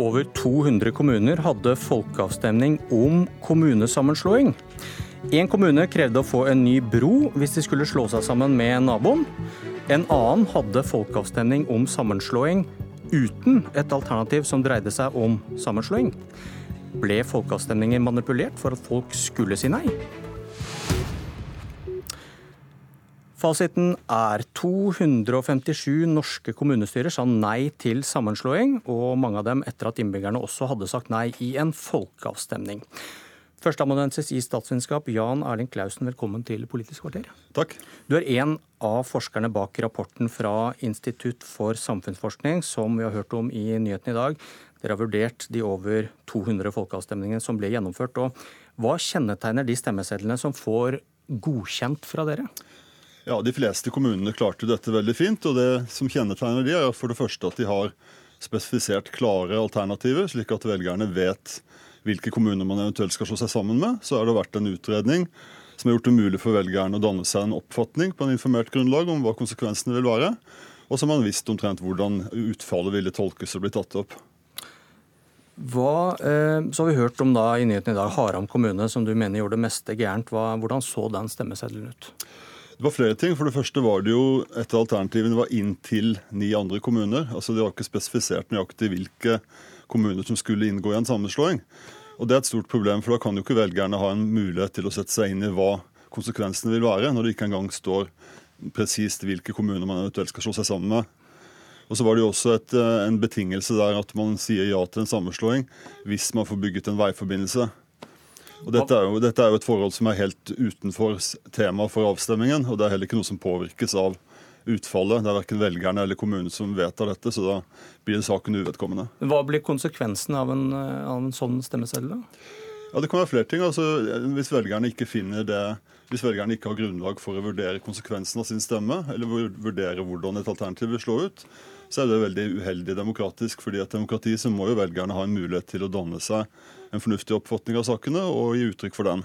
over 200 kommuner hadde folkeavstemning om kommunesammenslåing. En kommune krevde å få en ny bro hvis de skulle slå seg sammen med naboen. En annen hadde folkeavstemning om sammenslåing uten et alternativ som dreide seg om sammenslåing. Ble folkeavstemningen manipulert for at folk skulle si nei? Fasiten er 257 norske kommunestyrer sa nei til sammenslåing, og mange av dem etter at innbyggerne også hadde sagt nei i en folkeavstemning. Førsteamanuensis i statsvitenskap, Jan Erling Klausen, velkommen til Politisk kvarter. Takk. Du er en av forskerne bak rapporten fra Institutt for samfunnsforskning, som vi har hørt om i nyhetene i dag. Dere har vurdert de over 200 folkeavstemningene som ble gjennomført. og Hva kjennetegner de stemmesedlene som får godkjent fra dere? Ja, De fleste kommunene klarte dette veldig fint. og Det som kjennetegner de er for det første at de har spesifisert klare alternativer, slik at velgerne vet hvilke kommuner man eventuelt skal slå seg sammen med. Så har det vært en utredning som har gjort det mulig for velgerne å danne seg en oppfatning på en informert grunnlag om hva konsekvensene vil være. Og så har man visst omtrent hvordan utfallet ville tolkes og bli tatt opp. Hva, eh, så har vi hørt om da i nyhetene i dag Haram kommune, som du mener gjorde det meste gærent. Hvordan så den stemmeseddelen ut? Det var flere ting. For det første var det jo et av alternativene var inntil ni andre kommuner. Altså Det var ikke spesifisert nøyaktig hvilke kommuner som skulle inngå i en sammenslåing. Og Det er et stort problem, for da kan jo ikke velgerne ha en mulighet til å sette seg inn i hva konsekvensene vil være, når det ikke engang står presist hvilke kommuner man eventuelt skal slå seg sammen med. Og så var det jo også et, eh, en betingelse der at man sier ja til en sammenslåing hvis man får bygget en veiforbindelse. Og dette er, jo, dette er jo et forhold som er helt utenfor temaet for avstemmingen, og det er heller ikke noe som påvirkes av utfallet. Det er verken velgerne eller kommunen som vedtar dette, så da blir saken uvedkommende. Hva blir konsekvensen av en, av en sånn stemmeseddel? da? Ja, Det kan være flere ting. Altså, hvis velgerne ikke finner det hvis velgerne ikke har grunnlag for å vurdere konsekvensen av sin stemme, eller vurdere hvordan et alternativ vil slå ut, så er det veldig uheldig demokratisk. fordi at demokrati så må jo velgerne ha en mulighet til å danne seg en fornuftig oppfatning av sakene og gi uttrykk for den.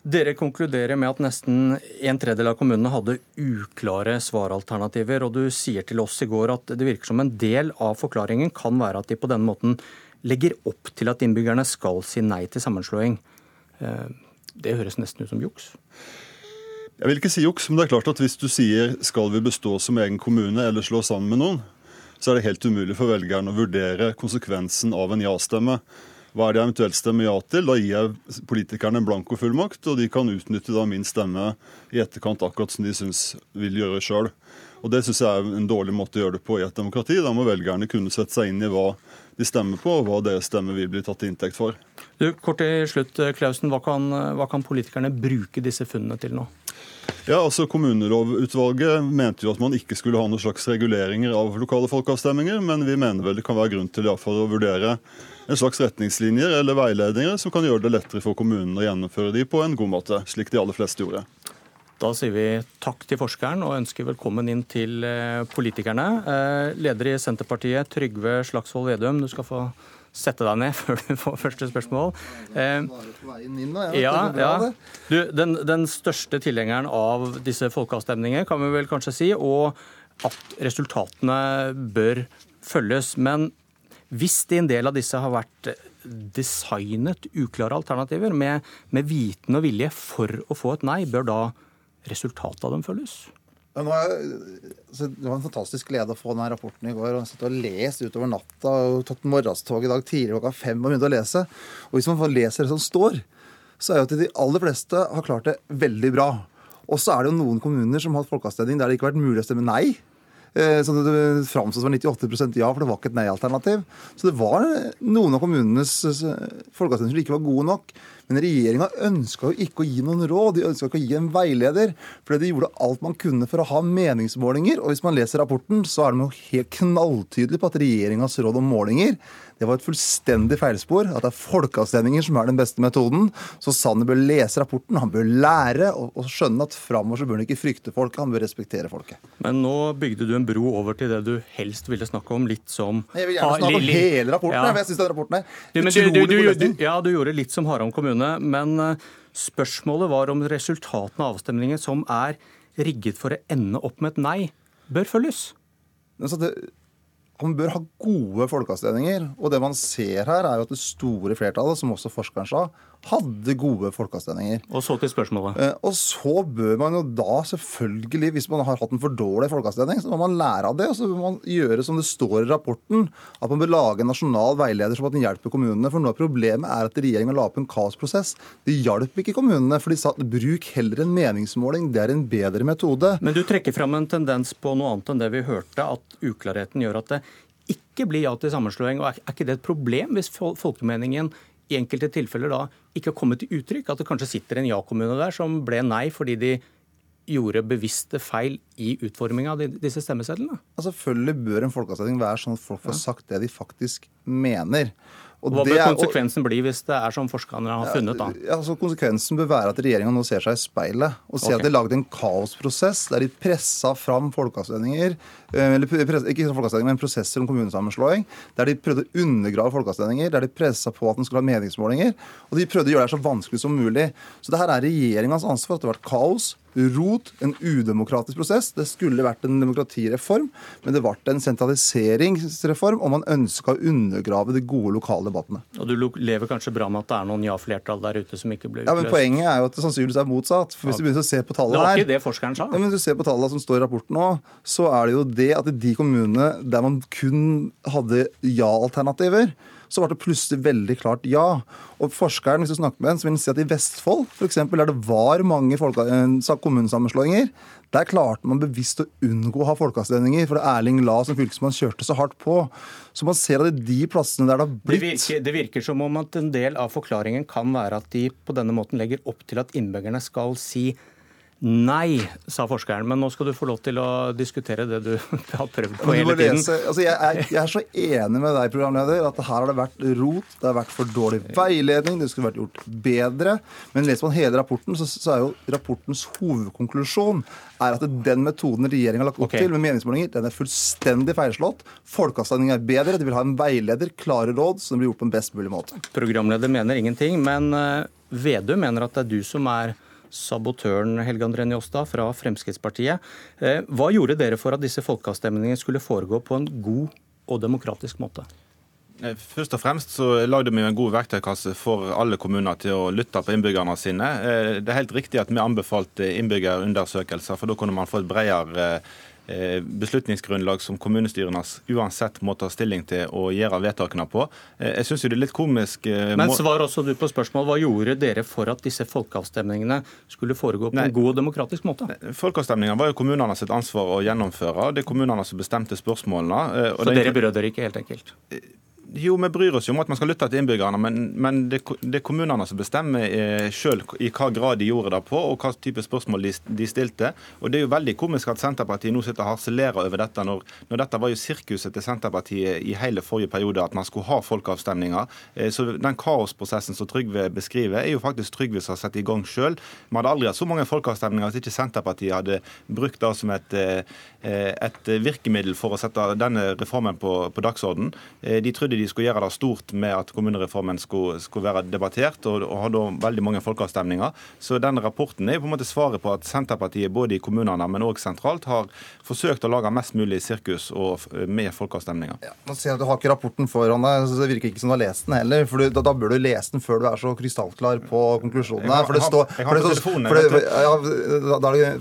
Dere konkluderer med at nesten en tredjedel av kommunene hadde uklare svaralternativer. Og du sier til oss i går at det virker som en del av forklaringen kan være at de på denne måten legger opp til at innbyggerne skal si nei til sammenslåing. Det høres nesten ut som juks? Jeg vil ikke si juks, men det er klart at hvis du sier skal vi bestå som egen kommune eller slå sammen med noen, så er det helt umulig for velgerne å vurdere konsekvensen av en ja-stemme. Hva er det jeg eventuelt stemmer ja til? Da gir jeg politikerne en blankofullmakt, og de kan utnytte da min stemme i etterkant akkurat som de syns vil gjøre sjøl. Og Det syns jeg er en dårlig måte å gjøre det på i et demokrati. Da må velgerne kunne sette seg inn i hva de stemmer på, og hva deres stemme vil bli tatt til inntekt for. Du, kort til slutt, Klausen. Hva kan, hva kan politikerne bruke disse funnene til nå? Ja, altså Kommunelovutvalget mente jo at man ikke skulle ha noen slags reguleringer av lokale folkeavstemninger, men vi mener vel det kan være grunn til i fall, å vurdere en slags retningslinjer eller veiledninger som kan gjøre det lettere for kommunene å gjennomføre de på en god måte, slik de aller fleste gjorde. Da sier vi takk til forskeren og ønsker velkommen inn til eh, politikerne. Eh, leder i Senterpartiet, Trygve Slagsvold Vedum, du skal få sette deg ned før du får første spørsmål. Eh, ja, ja. Du, den, den, største tilhengeren av disse folkeavstemningene, kan vi vel kanskje si, og at resultatene bør følges. Men hvis det en del av disse har vært designet uklare alternativer med, med viten og vilje for å få et nei, bør da resultatet av dem følges? Jeg, altså, det var en fantastisk glede å få denne rapporten i går. og og lest utover natta og tatt morgenstog i dag tidlig klokka fem og begynt å lese. Og Hvis man leser det som står, så er jo at de aller fleste har klart det veldig bra. Og så er det jo noen kommuner som har hatt folkeavstemning der det ikke har vært mulig å stemme nei. Så sånn det framsto som 98% ja, for det var ikke et nei-alternativ. Så det var noen av kommunenes eh, folkeavstemninger som ikke var gode nok. Men regjeringa ønska jo ikke å gi noen råd, de ønska ikke å gi en veileder. Fordi de gjorde alt man kunne for å ha meningsmålinger. Og hvis man leser rapporten, så er de jo helt knalltydelige på at regjeringas råd om målinger det var et fullstendig feilspor. At det er folkeavstemninger som er den beste metoden. Så Sanner bør lese rapporten, han bør lære og, og skjønne at framover så bør han ikke frykte folket, han bør respektere folket. Men nå bygde du en bro over til det du helst ville snakke om, litt som Jeg vil gjerne snakke om hele rapporten. Ja. Jeg synes den rapporten er utrolig god lesning. Ja, du gjorde litt som Haram kommune, men eh, spørsmålet var om resultatene av avstemningen, som er rigget for å ende opp med et nei, bør følges. Altså det man bør ha gode folkeavstemninger. Og det man ser her, er jo at det store flertallet, som også forskeren sa, hadde gode folkeavstemninger. Og så til spørsmålet. Eh, og så bør man jo da selvfølgelig, hvis man har hatt en for dårlig folkeavstemning, så må man lære av det. Og så bør man gjøre som det står i rapporten, at man bør lage en nasjonal veileder som at den hjelper kommunene. For noe av problemet er at regjeringa la opp en kaosprosess. Det hjalp ikke kommunene, for de sa bruk heller en meningsmåling, det er en bedre metode. Men du trekker fram en tendens på noe annet enn det vi hørte, at uklarheten gjør at det ikke blir ja til sammenslåing. og Er ikke det et problem hvis folkemeningen i enkelte tilfeller da ikke har kommet til uttrykk? At det kanskje sitter en ja-kommune der som ble nei fordi de gjorde bevisste feil i utforminga av disse stemmesedlene? Altså, selvfølgelig bør en folkeavstemning være sånn at folk får sagt det de faktisk mener. Og Hva bør konsekvensen bli hvis det er som forskerne har funnet? da? Ja, altså Konsekvensen bør være at regjeringa nå ser seg i speilet og ser okay. at de har lagd en kaosprosess der de pressa fram folkeavstemninger eh, eller ikke folkeavstemninger, men prosesser om kommunesammenslåing. Der de prøvde å undergrave folkeavstemninger, der de pressa på at den skulle ha meningsmålinger. Og de prøvde å gjøre det så vanskelig som mulig. Så det her er regjeringas ansvar at det har vært kaos rot, en udemokratisk prosess. Det skulle vært en demokratireform, men det ble en sentraliseringsreform, og man ønska å undergrave de gode lokale debattene. Og Du lever kanskje bra med at det er noen ja-flertall der ute som ikke ble utløst? Ja, men Poenget er jo at det sannsynligvis er motsatt. For hvis du begynner å se på tallene her... Det var ikke det forskeren sa. Ja, men hvis du ser på tallene som står i rapporten nå, så er det jo det at i de kommunene der man kun hadde ja-alternativer, så ble det plutselig veldig klart ja. Og forskeren, hvis du snakker med en, så vil si at i Vestfold, f.eks., der det var mange eh, kommunesammenslåinger, der klarte man bevisst å unngå å ha folkeavstemninger, for det Erling La som fylkesmann kjørte så hardt på. Så man ser at det er de plassene der det har blitt det virker, det virker som om at en del av forklaringen kan være at de på denne måten legger opp til at innbyggerne skal si Nei, sa forskeren, men nå skal du få lov til å diskutere det du har prøvd på hele tiden. Lese, altså jeg, er, jeg, er, så enig med deg, programleder, at her har det vært rot, det har vært for dårlig veiledning, det skulle vært gjort bedre. Men leser man hele rapporten, så, så er jo rapportens hovedkonklusjon er at den metoden regjeringa har lagt opp okay. til med meningsmålinger, den er fullstendig feilslått. Folkeavstemning er bedre, de vil ha en veileder, klare råd, så den blir gjort på en best mulig måte. Programleder mener ingenting, men eh, Vedum mener at det er du som er sabotøren Helge André Njåstad fra Fremskrittspartiet. Eh, hva gjorde dere for at disse folkeavstemningene skulle foregå på en god og demokratisk måte? Eh, først og fremst så lagde vi en god verktøykasse for alle kommuner til å lytte på innbyggerne sine. Eh, det er helt riktig at vi anbefalte innbyggerundersøkelser, for da kunne man få et bredere beslutningsgrunnlag som kommunestyrene uansett må ta stilling til og gjøre vedtakene på. Eh, jeg synes jo det er litt komisk... Eh, Men svar også du på spørsmål. Hva gjorde dere for at disse folkeavstemningene skulle foregå på Nei. en god og demokratisk måte? Folkeavstemninger var jo kommunene sitt ansvar å gjennomføre. Det er kommunene som bestemte spørsmålene. Så dere brød dere ikke helt enkelt? Jo, vi bryr oss jo om at man skal lytte til innbyggerne, men, men det, det, er kommunene som bestemmer eh, sjøl i hva grad de gjorde det på, og hva type spørsmål de, de, stilte. Og Det er jo veldig komisk at Senterpartiet nå sitter og harselerer over dette, når, når, dette var jo sirkuset til Senterpartiet i hele forrige periode, at man skulle ha folkeavstemninger. Eh, så Den kaosprosessen som Trygve beskriver, er jo faktisk Trygve som har satt i gang sjøl. Vi hadde aldri hatt så mange folkeavstemninger hvis ikke Senterpartiet hadde brukt det som et, eh, et virkemiddel for å sette denne reformen på, på dagsorden. De trodde de skulle gjøre det stort med at kommunereformen skulle, skulle være debattert, og, og hadde veldig mange folkeavstemninger. Så den rapporten er på en måte svaret på at Senterpartiet både i kommunene, men òg sentralt har forsøkt å lage mest mulig sirkus og, med folkeavstemninger. Ja, nå ser jeg at Du har ikke rapporten foran deg, så det virker ikke som du har lest den heller. for Da, da bør du lese den før du er så krystallklar på konklusjonene. For det står,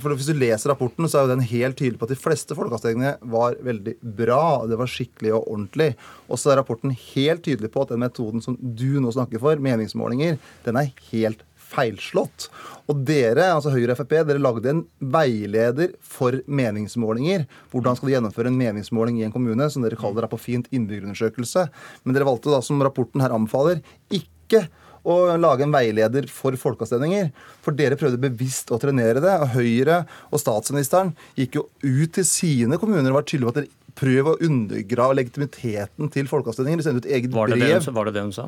for Hvis du leser rapporten, så er jo den helt tydelig på at de fleste folkeavstemningene var veldig bra. Det var skikkelig og ordentlig. Og så er rapporten helt tydelig på at den metoden som du nå snakker for, meningsmålinger, den er helt feilslått. Og dere, altså Høyre og Frp, dere lagde en veileder for meningsmålinger. Hvordan skal du gjennomføre en meningsmåling i en kommune, som dere kaller det på fint innbyggerundersøkelse. Men dere valgte da, som rapporten her anbefaler, ikke å lage en veileder for folkeavstemninger. For dere prøvde bevisst å trenere det. og Høyre og statsministeren gikk jo ut til sine kommuner og var tydelige på at dere prøver å undergrave legitimiteten til folkeavstemninger. De sendte ut eget var brev. Det var det det hun sa?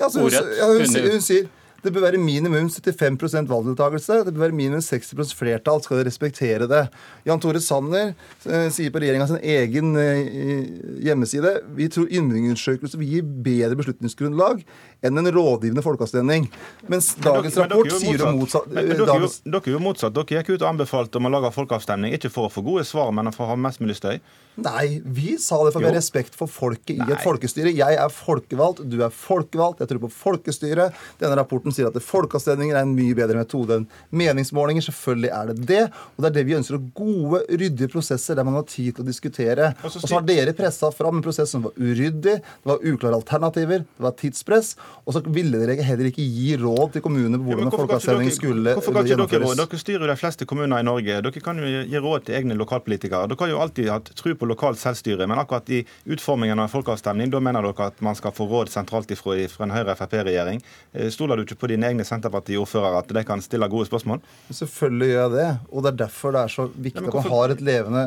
Ja, altså, hun, ja, hun, hun, hun, sier Det bør være minimum 75% valgdeltakelse. Det bør være minimum 60 flertall. Skal de respektere det? Jan Tore Sanner eh, sier på regjeringa sin egen eh, hjemmeside vi tror innbyggerundersøkelse vil gi bedre beslutningsgrunnlag enn en rådgivende folkeavstemning. Mens dagens rapport er sier det motsatt. motsatt. Men, men dere, er jo, motsatt. Dere gikk ut og anbefalte om å lage folkeavstemning, ikke for å få gode svar, men for å ha mest mulig støy. Nei, vi sa det for å ha respekt for folket i et folkestyre. Jeg er folkevalgt, du er folkevalgt, jeg tror på folkestyret. Denne rapporten sier at folkeavstemninger er en mye bedre metode enn meningsmålinger. Selvfølgelig er det det. Og det er det vi ønsker. Gode, ryddige prosesser der man har tid til å diskutere. Og så har dere pressa fram en prosess som var uryddig, det var uklare alternativer, det var tidspress. Og så ville dere heller ikke gi råd til kommunene på Ja, hvordan ikke folkeavstemning skulle hvorfor kan ikke dere, råd? gjennomføres. dere styrer jo de fleste kommuner i Norge. Dere kan jo gi råd til egne lokalpolitikere. Dere har jo alltid hatt tro på lokalt selvstyre, men akkurat i utformingen av en folkeavstemning, da mener dere at man skal få råd sentralt ifra, ifra en Høyre-Frp-regjering. Stoler du ikke på dine egne Senterparti-ordførere at de kan stille gode spørsmål? Selvfølgelig gjør jeg det. Og det er derfor det er så viktig at man har et levende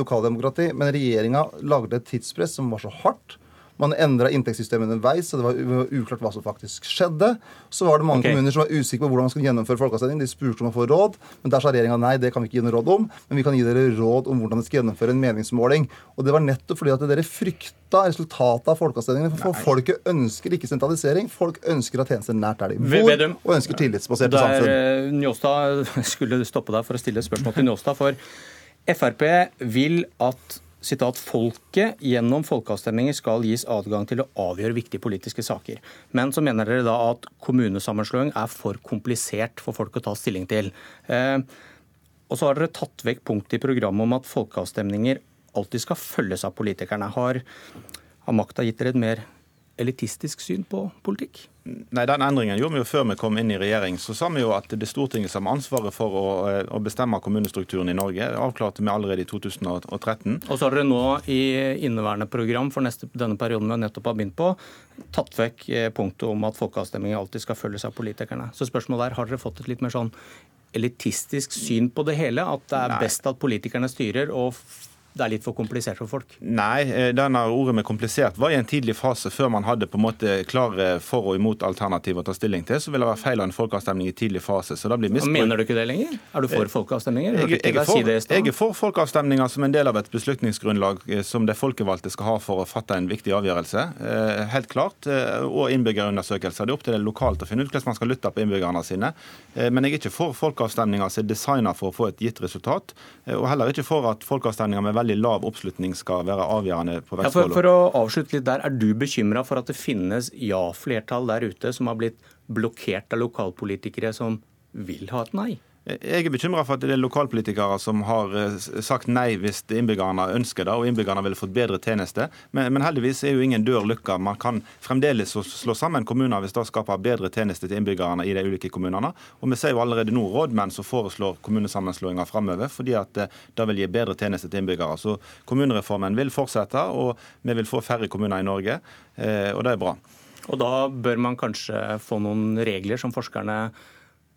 lokaldemokrati. Men regjeringa lagde et tidspress som var så hardt. Man endra inntektssystemet underveis, så det var uklart hva som faktisk skjedde. Så var det mange okay. kommuner som var usikre på hvordan man skulle gjennomføre folkeavstemning. De spurte om å få råd, men der sa regjeringa nei, det kan vi ikke gi noe råd om. Men vi kan gi dere råd om hvordan dere skal gjennomføre en meningsmåling. Og det var nettopp fordi at dere frykta resultatet av folkeavstemningene. For folket ønsker ikke sentralisering. Folk ønsker at tjenester nært der de bor, og ønsker tillitsbaserte Der samfunn. eh, Njåstad skulle stoppe deg for å stille et spørsmål til Njåstad. For Frp vil at sitat, folket gjennom folkeavstemninger skal gis adgang til å avgjøre viktige politiske saker. Men så mener dere da at kommunesammenslåing er for komplisert for folk å ta stilling til. Eh, og så har dere tatt vekk punktet i programmet om at folkeavstemninger alltid skal følges av politikerne. Har, har makta gitt dere et mer elitistisk syn på politikk? Nei, Den endringen gjorde vi jo før vi kom inn i regjering. Så sa vi jo at det er Stortinget som har ansvaret for å, eh, å bestemme kommunestrukturen i Norge. Det avklarte vi allerede i 2013. Og så har dere nå i inneværende program for neste, denne perioden vi nettopp har begynt på, tatt vekk eh, punktet om at folkeavstemninger alltid skal følges av politikerne. Så spørsmålet er, har dere fått et litt mer sånn elitistisk syn på det hele? At det er Nei. best at politikerne styrer, og det er litt for komplisert for folk? Nei, eh, denne ordet med komplisert var i en tidlig fase før man hadde på en måte klare for og imot alternativ å ta stilling til. Så ville det være feil av en folkeavstemning i tidlig fase. Så da blir misbruk. Mener du ikke det lenger? Er du for folkeavstemninger? Jeg, jeg, jeg, er for, jeg er for folkeavstemninger som en del av et beslutningsgrunnlag eh, som de folkevalgte skal ha for å fatte en viktig avgjørelse. Eh, Helt klart. eh, Og innbyggerundersøkelser. Det er opp til det lokalt å finne ut hvordan man skal lytte på innbyggerne sine. Eh, Men jeg er ikke for folkeavstemninger som er designet for å få et gitt resultat. eh, Og heller ikke for at folkeavstemninger med veldig lav oppslutning skal være avgjørende på Ja, for, for å avslutte litt der, Er du bekymra for at det finnes ja-flertall der ute som har blitt blokkert av lokalpolitikere som vil ha et nei? Jeg er bekymra for at det er lokalpolitikere som har eh, sagt nei hvis innbyggerne ønsker det, og innbyggerne ville fått bedre tjenester. Men, men heldigvis er jo ingen dør lukka. Man kan fremdeles slå sammen kommuner hvis det skaper bedre tjenester til innbyggerne i de ulike kommunene. Og vi ser jo allerede nå rådmenn som foreslår kommunesammenslåinger framover, fordi at eh, det vil gi bedre tjenester til innbyggere. Så kommunereformen vil fortsette, og vi vil få færre kommuner i Norge, eh, og det er bra. Og da bør man kanskje få noen regler som forskerne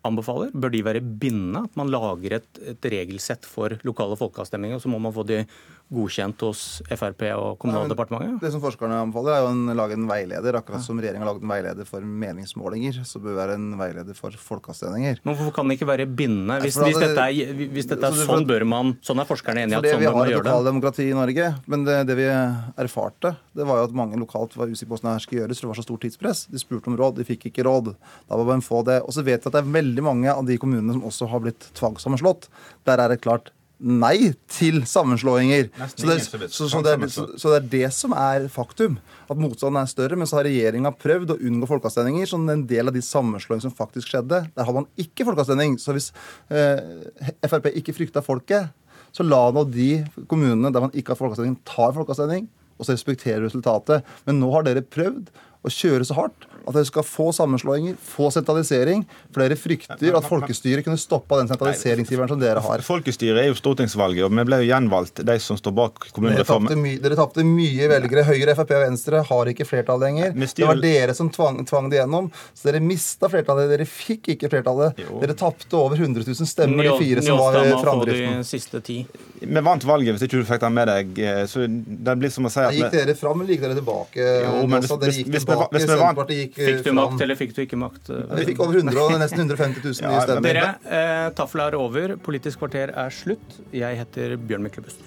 anbefaler? Bør de være bindende? At man lager et, et regelsett for lokale folkeavstemninger, og så må man få de godkjent hos Frp og Kommunaldepartementet? Det som forskerne anbefaler, er å lage en veileder, akkurat som regjeringa har laget en veileder for meningsmålinger. Så bør det være en veileder for folkeavstemninger. Men hvorfor kan det ikke være bindende? Hvis, hvis, dette er, hvis dette er så sånn bør man Sånn er forskerne enige i at sånn bør man gjøre det. Vi har lokaldemokrati i Norge. Men det, det vi erfarte, det var jo at mange lokalt var usikre på hvordan det her skulle gjøres. For det var så stort tidspress. De spurte om råd, de fikk ikke råd. Da var man få det. Og så vet vi at det er veldig mange av de kommunene som også har blitt tvangssammenslått. Der er det klart nei til sammenslåinger. Så det, så, så, det er, så, så det er det som er faktum. At motstanden er større. Men så har regjeringa prøvd å unngå folkeavstemninger som en del av de sammenslåingene som faktisk skjedde. Der hadde man ikke folkeavstemning. Så hvis eh, Frp ikke frykta folket, så la nå de kommunene der man ikke har folkeavstemning, ta en folkeavstemning, og så respektere resultatet. Men nå har dere prøvd å kjøre så hardt at dere skal få sammenslåinger, få sentralisering. For dere frykter at folkestyret kunne stoppa den sentraliseringsgiveren som dere har. Folkestyret er jo stortingsvalget, og vi ble jo gjenvalgt, de som står bak Dere kommunereformen. tapte, my dere tapte mye velgere. Høyre, Frp og Venstre har ikke flertall lenger. Det var dere som tvang, tvang det gjennom. Så dere mista flertallet. Dere fikk ikke flertallet. Jo. Dere tapte over 100 000 stemmer, de fire som var i eh, framdriften. de siste ti. Vi vant valget hvis ikke du fikk den med deg. eh, Så det blir som å si at gikk dere fram, eller gikk dere tilbake? jo, men hvis, Njåstad? Dere hvis, gikk hvis, tilbake. hvis vi eh, Fikk du fram. makt, eller fikk du ikke makt? Vi fikk over 100, og nesten 150 000 nye stemmer. Dere, eh, tafla er over. Politisk kvarter er slutt. Jeg heter Bjørn Myklebust.